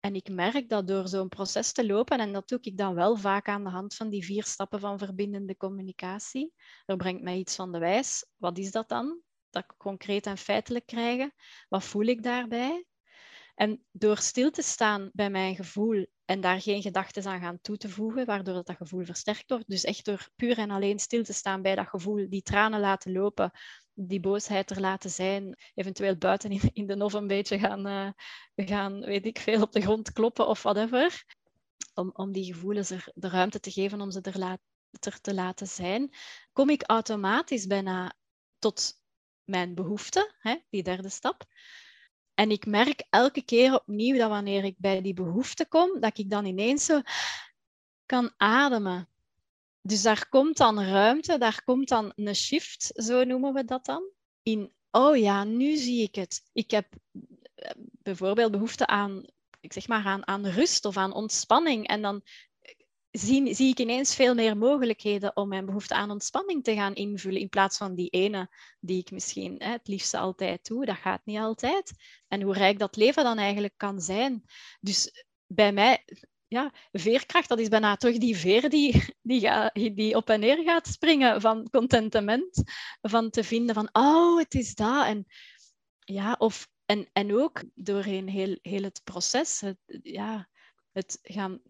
En ik merk dat door zo'n proces te lopen, en dat doe ik dan wel vaak aan de hand van die vier stappen van verbindende communicatie, er brengt mij iets van de wijs. Wat is dat dan? Dat concreet en feitelijk krijgen. Wat voel ik daarbij? En door stil te staan bij mijn gevoel en daar geen gedachten aan gaan toe te voegen, waardoor dat, dat gevoel versterkt wordt. Dus echt door puur en alleen stil te staan bij dat gevoel, die tranen laten lopen, die boosheid er laten zijn, eventueel buiten in, de nof een beetje gaan, eh, gaan, weet ik veel, op de grond kloppen of whatever. Om, om die gevoelens er de ruimte te geven om ze er, laat, er te laten zijn, kom ik automatisch bijna tot mijn behoefte, hè, die derde stap. En ik merk elke keer opnieuw dat wanneer ik bij die behoefte kom, dat ik dan ineens zo kan ademen. Dus daar komt dan ruimte, daar komt dan een shift, zo noemen we dat dan. In, oh ja, nu zie ik het. Ik heb eh, bijvoorbeeld behoefte aan, ik zeg maar, aan, aan rust of aan ontspanning. En dan zie, zie ik ineens veel meer mogelijkheden om mijn behoefte aan ontspanning te gaan invullen, in plaats van die ene die ik misschien hè, het liefste altijd doe. Dat gaat niet altijd. En hoe rijk dat leven dan eigenlijk kan zijn. Dus bij mij, ja, veerkracht, dat is bijna terug die veer die, die, die op en neer gaat springen van contentement, van te vinden van, oh, het is dat. En, ja, of, en, en ook doorheen heel, heel het proces, het, ja, het gaan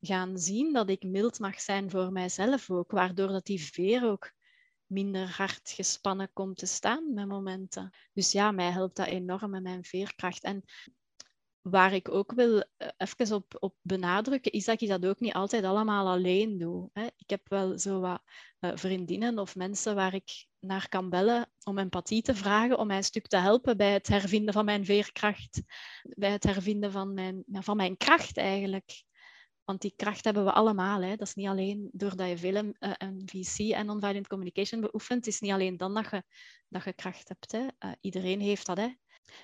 gaan zien dat ik mild mag zijn voor mijzelf ook, waardoor dat die veer ook minder hard gespannen komt te staan met momenten. Dus ja, mij helpt dat enorm met mijn veerkracht. En waar ik ook wil uh, even op, op benadrukken, is dat ik dat ook niet altijd allemaal alleen doe. Ik heb wel zo wat uh, vriendinnen of mensen waar ik naar kan bellen om empathie te vragen, om mij een stuk te helpen bij het hervinden van mijn veerkracht, bij het hervinden van mijn, van mijn kracht eigenlijk. Want die kracht hebben we allemaal. Hè. Dat is niet alleen doordat je veel uh, een VC en nonviolent communication beoefent. Het is niet alleen dan dat je, dat je kracht hebt. Hè. Uh, iedereen heeft dat. Hè.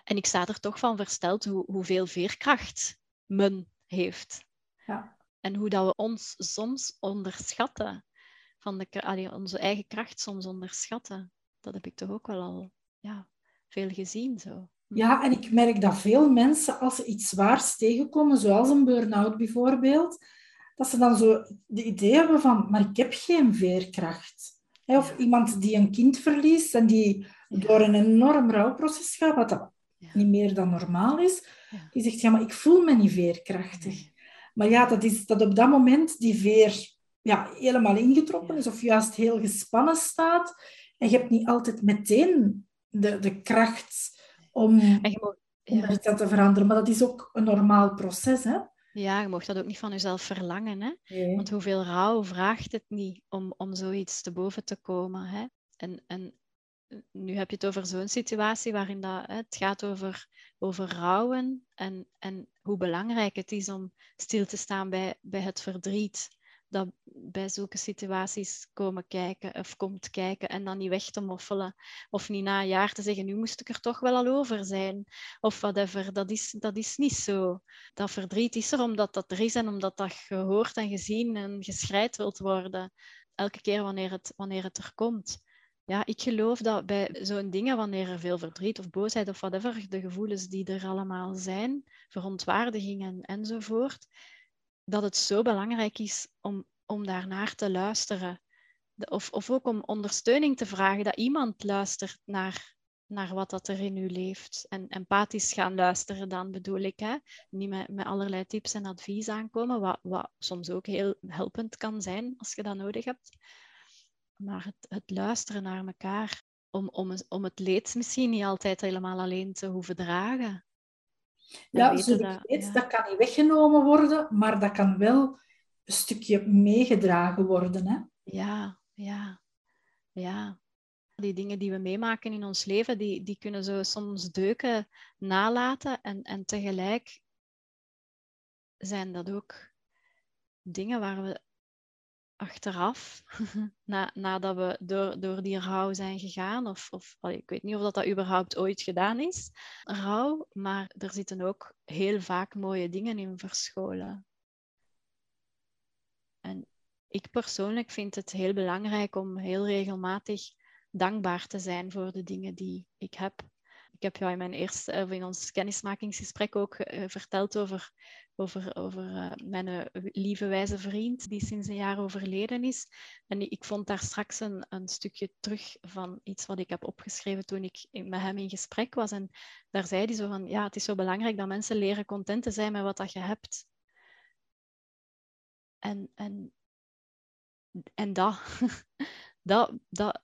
En ik sta er toch van versteld hoe, hoeveel veerkracht men heeft. Ja. En hoe dat we ons soms onderschatten. Van de, allee, onze eigen kracht soms onderschatten. Dat heb ik toch ook wel al ja, veel gezien. Zo. Ja, en ik merk dat veel mensen, als ze iets zwaars tegenkomen, zoals een burn-out bijvoorbeeld, dat ze dan zo de idee hebben van, maar ik heb geen veerkracht. Of iemand die een kind verliest en die door een enorm rouwproces gaat, wat dat niet meer dan normaal is, die zegt, ja, maar ik voel me niet veerkrachtig. Maar ja, dat is dat op dat moment die veer ja, helemaal ingetrokken is of juist heel gespannen staat. En je hebt niet altijd meteen de, de kracht om, mag, ja. om aan te veranderen. Maar dat is ook een normaal proces, hè? Ja, je mag dat ook niet van jezelf verlangen. Hè? Want hoeveel rouw vraagt het niet om, om zoiets te boven te komen. Hè? En, en nu heb je het over zo'n situatie waarin dat, hè, het gaat over, over rouwen en, en hoe belangrijk het is om stil te staan bij, bij het verdriet dat bij zulke situaties komen kijken of komt kijken en dan niet weg te moffelen. Of niet na een jaar te zeggen, nu moest ik er toch wel al over zijn. Of whatever. Dat is, dat is niet zo. Dat verdriet is er omdat dat er is en omdat dat gehoord en gezien en geschreid wilt worden. Elke keer wanneer het, wanneer het er komt. Ja, ik geloof dat bij zo'n dingen, wanneer er veel verdriet of boosheid of whatever, de gevoelens die er allemaal zijn, verontwaardigingen enzovoort, dat het zo belangrijk is om, om daarnaar te luisteren. Of, of ook om ondersteuning te vragen, dat iemand luistert naar, naar wat dat er in u leeft. En empathisch gaan luisteren dan bedoel ik. Hè? Niet met, met allerlei tips en advies aankomen, wat, wat soms ook heel helpend kan zijn als je dat nodig hebt. Maar het, het luisteren naar elkaar, om, om, om het leed misschien niet altijd helemaal alleen te hoeven dragen. Ja, zo dat, ja. dat kan niet weggenomen worden, maar dat kan wel een stukje meegedragen worden. Hè? Ja, ja, ja. Die dingen die we meemaken in ons leven, die, die kunnen zo soms deuken nalaten. En, en tegelijk zijn dat ook dingen waar we achteraf, na, nadat we door, door die rouw zijn gegaan, of, of ik weet niet of dat, dat überhaupt ooit gedaan is, rouw, maar er zitten ook heel vaak mooie dingen in verscholen. En ik persoonlijk vind het heel belangrijk om heel regelmatig dankbaar te zijn voor de dingen die ik heb. Ik heb jou in mijn eerste, of in ons kennismakingsgesprek ook uh, verteld over over, over uh, mijn lieve wijze vriend die sinds een jaar overleden is. En ik vond daar straks een, een stukje terug van iets wat ik heb opgeschreven toen ik met hem in gesprek was. En daar zei hij zo van, ja, het is zo belangrijk dat mensen leren content te zijn met wat dat je hebt. En, en, en dat, dat, dat,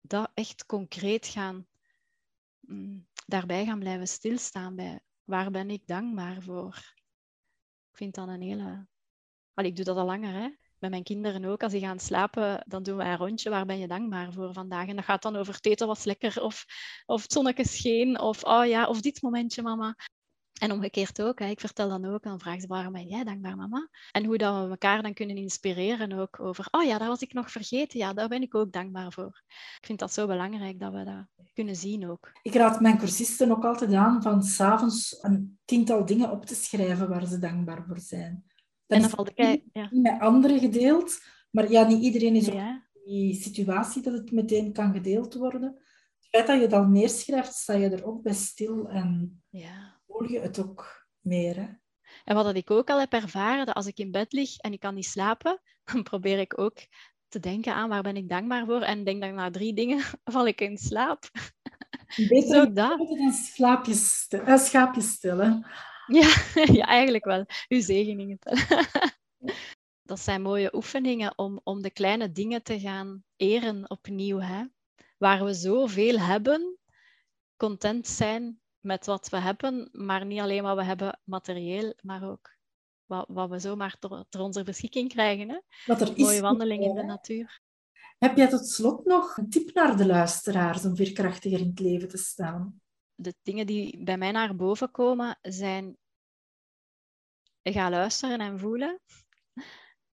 dat echt concreet gaan, daarbij gaan blijven stilstaan bij waar ben ik dankbaar voor vind dat een hele... Ik doe dat al langer, hè. Met mijn kinderen ook. Als die gaan slapen, dan doen we een rondje. Waar ben je dankbaar voor vandaag? En dat gaat dan over het eten was lekker. Of, of het zonnetje scheen. Of, oh ja, of dit momentje, mama. En omgekeerd ook. Hè. Ik vertel dan ook, dan vraag ze waarom ben jij dankbaar, mama? En hoe dat we elkaar dan kunnen inspireren ook over, oh ja, dat was ik nog vergeten. Ja, daar ben ik ook dankbaar voor. Ik vind dat zo belangrijk dat we dat kunnen zien ook. Ik raad mijn cursisten ook altijd aan van s'avonds een tiental dingen op te schrijven waar ze dankbaar voor zijn. en dan valt ik ja. met anderen gedeeld. Maar ja, niet iedereen is ja. in die situatie dat het meteen kan gedeeld worden. Het feit dat je dat neerschrijft, sta je er ook bij stil en... Ja voel je het ook meer. Hè? En wat ik ook al heb ervaren, dat als ik in bed lig en ik kan niet slapen, dan probeer ik ook te denken aan waar ben ik dankbaar voor. En denk dan na drie dingen val ik in slaap. Beter Zo dat. dan slaapjes, schaapjes stellen. Ja, ja, eigenlijk wel. Uw zegeningen Dat zijn mooie oefeningen om, om de kleine dingen te gaan eren opnieuw. Hè? Waar we zoveel hebben, content zijn met wat we hebben, maar niet alleen wat we hebben materieel, maar ook wat, wat we zomaar ter, onze beschikking krijgen. Hè? Wat er Mooie wandeling in de natuur. Heb jij tot slot nog een tip naar de luisteraars om veerkrachtiger in het leven te staan? De dingen die bij mij naar boven komen zijn ga luisteren en voelen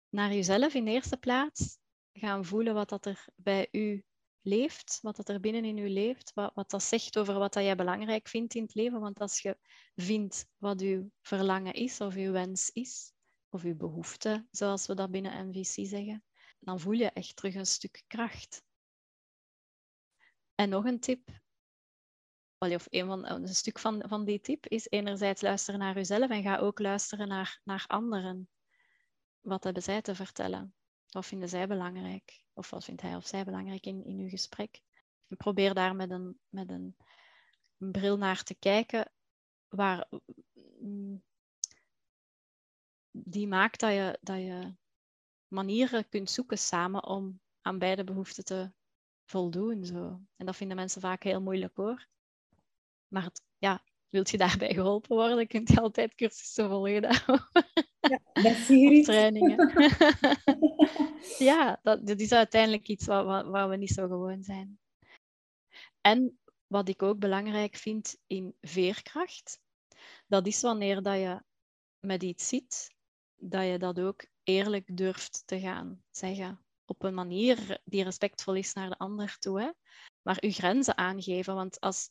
naar jezelf in de eerste plaats. Gaan voelen wat dat er bij u leeft, wat dat er binnen in je leeft, wat, wat dat zegt over wat dat jij belangrijk vindt in het leven. Want als je vindt wat uw verlangen is, of uw wens is, of uw behoefte, zoals we dat binnen MVC zeggen, dan voel je echt terug een stuk kracht. En nog een tip, of een, van, een stuk van, van die tip, is enerzijds luisteren naar jezelf en ga ook luisteren naar, naar anderen. Wat hebben zij te vertellen? Wat vinden zij belangrijk? Of wat vindt hij of zij belangrijk in, uw gesprek? Probeer daar met een, met een bril naar te kijken waar, mm, die maakt dat je, dat je manieren kunt zoeken samen om aan beide behoeften te voldoen. Zo. En dat vinden mensen vaak heel moeilijk hoor. Maar het, ja, wilt je daarbij geholpen worden, kun je altijd cursussen volgen daarover. Ja, dat zie trainingen. ja, dat, dat, is uiteindelijk iets waar, waar we niet zo gewoon zijn. En wat ik ook belangrijk vind in veerkracht, dat is wanneer dat je met iets zit, dat je dat ook eerlijk durft te gaan zeggen. Op een manier die respectvol is naar de ander toe. Hè? Maar uw grenzen aangeven. Want als,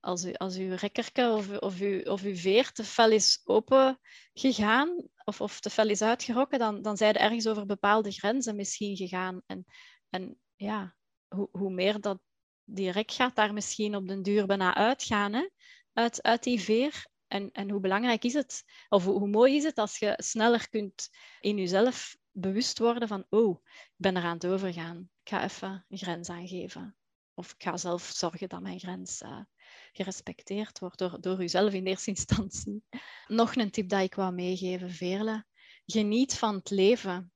als, u, als uw rekkerke of, of, uw, of uw veer te fel is open gegaan, of, of te fel is uitgerokken, dan, dan zijn er ergens over bepaalde grenzen misschien gegaan. En, en ja, hoe, hoe meer dat die rek gaat daar misschien op den duur bijna uitgaan, hè? Uit, uit die veer. En, en hoe belangrijk is het, of hoe, mooi is het als je sneller kunt in jezelf bewust worden van, oh, ik ben eraan het overgaan. Ik ga even een grens aangeven. Of ik ga zelf zorgen dat mijn grens uh, gerespecteerd wordt door, door uzelf in eerste instantie. Nog een tip dat ik wou meegeven, Veerle. Geniet van het leven.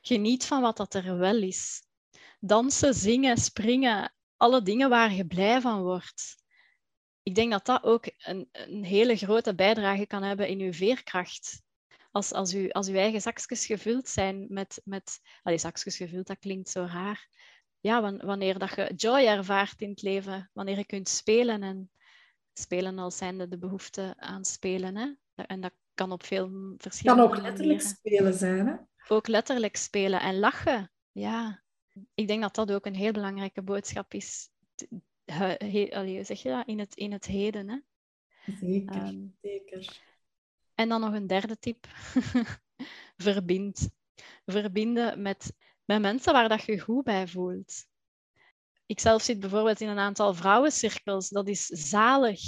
Geniet van wat dat er wel is. Dansen, zingen, springen, alle dingen waar je blij van wordt ik denk dat dat ook een, een hele grote bijdrage kan hebben in uw veerkracht. Als, als, u, als uw eigen zakjes gevuld zijn met... met allee, zakjes gevuld, dat klinkt zo raar. Ja, wanneer dat je joy ervaart in het leven, wanneer je kunt spelen en spelen als zijnde de behoefte aan spelen. Hè? En dat kan op veel verschillende Kan ook letterlijk spelen zijn, hè? Ook letterlijk spelen en lachen, ja. Ik denk dat dat ook een heel belangrijke boodschap is he, zeg je dat? In het, in het heden. Hè? Zeker, ehm, zeker. En dan nog een derde tip. Verbind. Verbinden met, met mensen waar dat je goed bij voelt. Ik zelf zit bijvoorbeeld in een aantal vrouwencirkels. Dat is zalig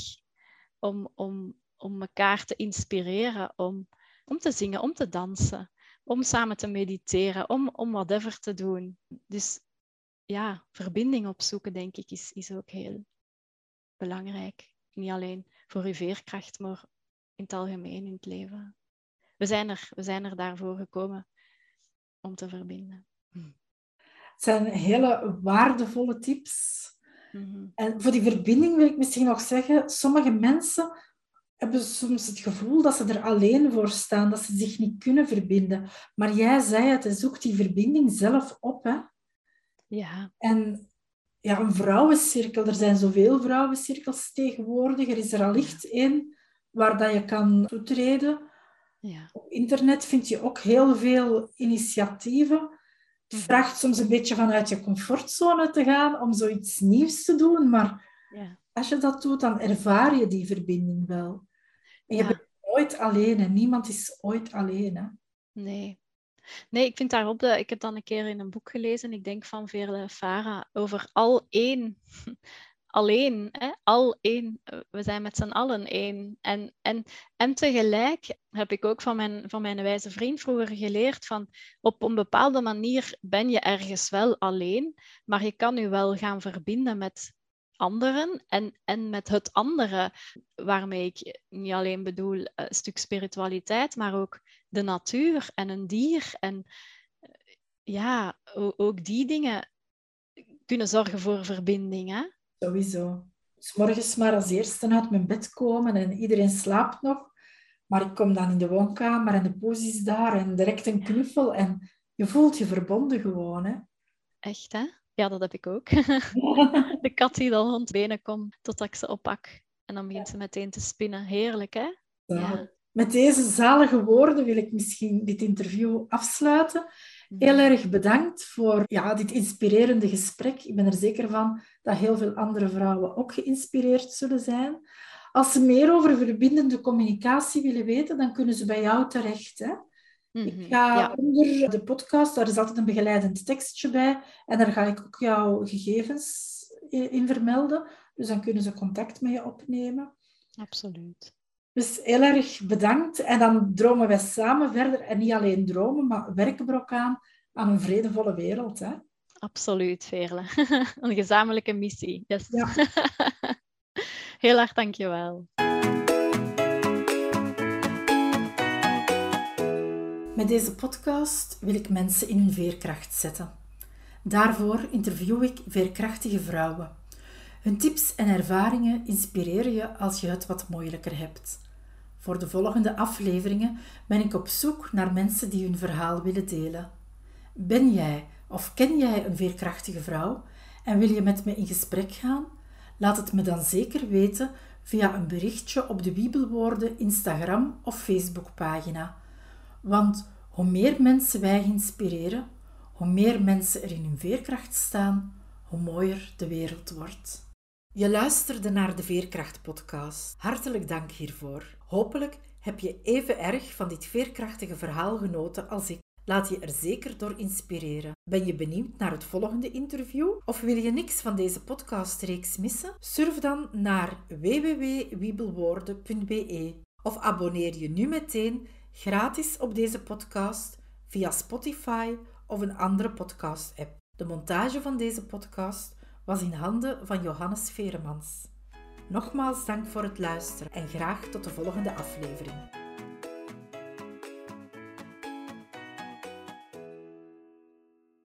om, om, om elkaar te inspireren, om, om te zingen, om te dansen, om samen te mediteren, om, om whatever te doen. Dus ja, verbinding opzoeken, denk ik, is, is ook heel belangrijk. Niet alleen voor uw veerkracht, maar in het algemeen in het leven. We zijn er, we zijn er daarvoor gekomen om te verbinden. Het zijn hele waardevolle tips. Mhm. En voor die verbinding wil ik misschien nog zeggen, sommige mensen hebben soms het gevoel dat ze er alleen voor staan, dat ze zich niet kunnen verbinden. Maar jij zei het, zoek die verbinding zelf op. Hè? Ja. En ja, een vrouwencirkel, er zijn zoveel vrouwencirkels tegenwoordig. Er is er allicht één waar dat je kan toetreden. Ja. Op internet vind je ook heel veel initiatieven. Mhm. vraagt soms een beetje vanuit je comfortzone te gaan om zoiets nieuws te doen, maar ja. als je dat doet, dan ervaar je die verbinding wel. En je bent nooit alleen en niemand is ooit alleen. Hè? Nee, Nee, ik vind daarop, de, ik heb dan een keer in een boek gelezen, ik denk van Veerle Fara, over al één. Alleen, hè? al één. We zijn met z'n allen één. En, en, en tegelijk heb ik ook van mijn, van mijn wijze vriend vroeger geleerd van op een bepaalde manier ben je ergens wel alleen, maar je kan je wel gaan verbinden met anderen en, en met het andere, waarmee ik niet alleen bedoel een stuk spiritualiteit, maar ook de natuur en een dier. En eh, ja, ook die dingen kunnen zorgen voor verbinding. Hè? Sowieso. Dus morgens maar als eerste uit mijn bed komen en iedereen slaapt nog. Maar ik kom dan in de woonkamer en de poes is daar en direct een knuffel en je voelt je verbonden gewoon. Hè? Echt, hè? Ja, dat heb ik ook. de kat die dan rond benen komt totdat ik ze oppak. En dan begint ze meteen te spinnen. Heerlijk, hè? Ja. Met deze zalige woorden wil ik misschien dit interview afsluiten. Heel erg bedankt voor ja, dit inspirerende gesprek. Ik ben er zeker van dat heel veel andere vrouwen ook geïnspireerd zullen zijn. Als ze meer over verbindende communicatie willen weten, dan kunnen ze bij jou terecht. Hè? Ik mhm. ga onder de podcast, daar is altijd een begeleidend tekstje bij, en daar ga ik ook jouw gegevens in vermelden. Dus dan kunnen ze contact met je opnemen. Absoluut. Dus heel erg bedankt. En dan dromen wij samen verder. En niet alleen dromen, maar werken we ook aan aan een vredevolle wereld. Hè? Absoluut, Veerle. een gezamenlijke missie. Yes. Ja. heel erg dankjewel. Met deze podcast wil ik mensen in hun veerkracht zetten. Daarvoor interview ik veerkrachtige vrouwen. Hun tips en ervaringen inspireren je als je het wat moeilijker hebt. Voor de volgende afleveringen ben ik op zoek naar mensen die hun verhaal willen delen. Ben jij of ken jij een veerkrachtige vrouw en wil je met me in gesprek gaan? Laat het me dan zeker weten via een berichtje op de Wiebelwoorden Instagram of Facebookpagina. Want hoe meer mensen wij inspireren, hoe meer mensen er in hun veerkracht staan, hoe mooier de wereld wordt. Je luisterde naar de Veerkracht-podcast. Hartelijk dank hiervoor. Hopelijk heb je even erg van dit veerkrachtige verhaal genoten als ik. Laat je er zeker door inspireren. Ben je benieuwd naar het volgende interview? Of wil je niks van deze podcastreeks missen? Surf dan naar www.wiebelwoorden.be of abonneer je nu meteen gratis op deze podcast via Spotify of een andere podcast-app. De montage van deze podcast was in handen van Johannes Veremans. Nogmaals dank voor het luisteren en graag tot de volgende aflevering.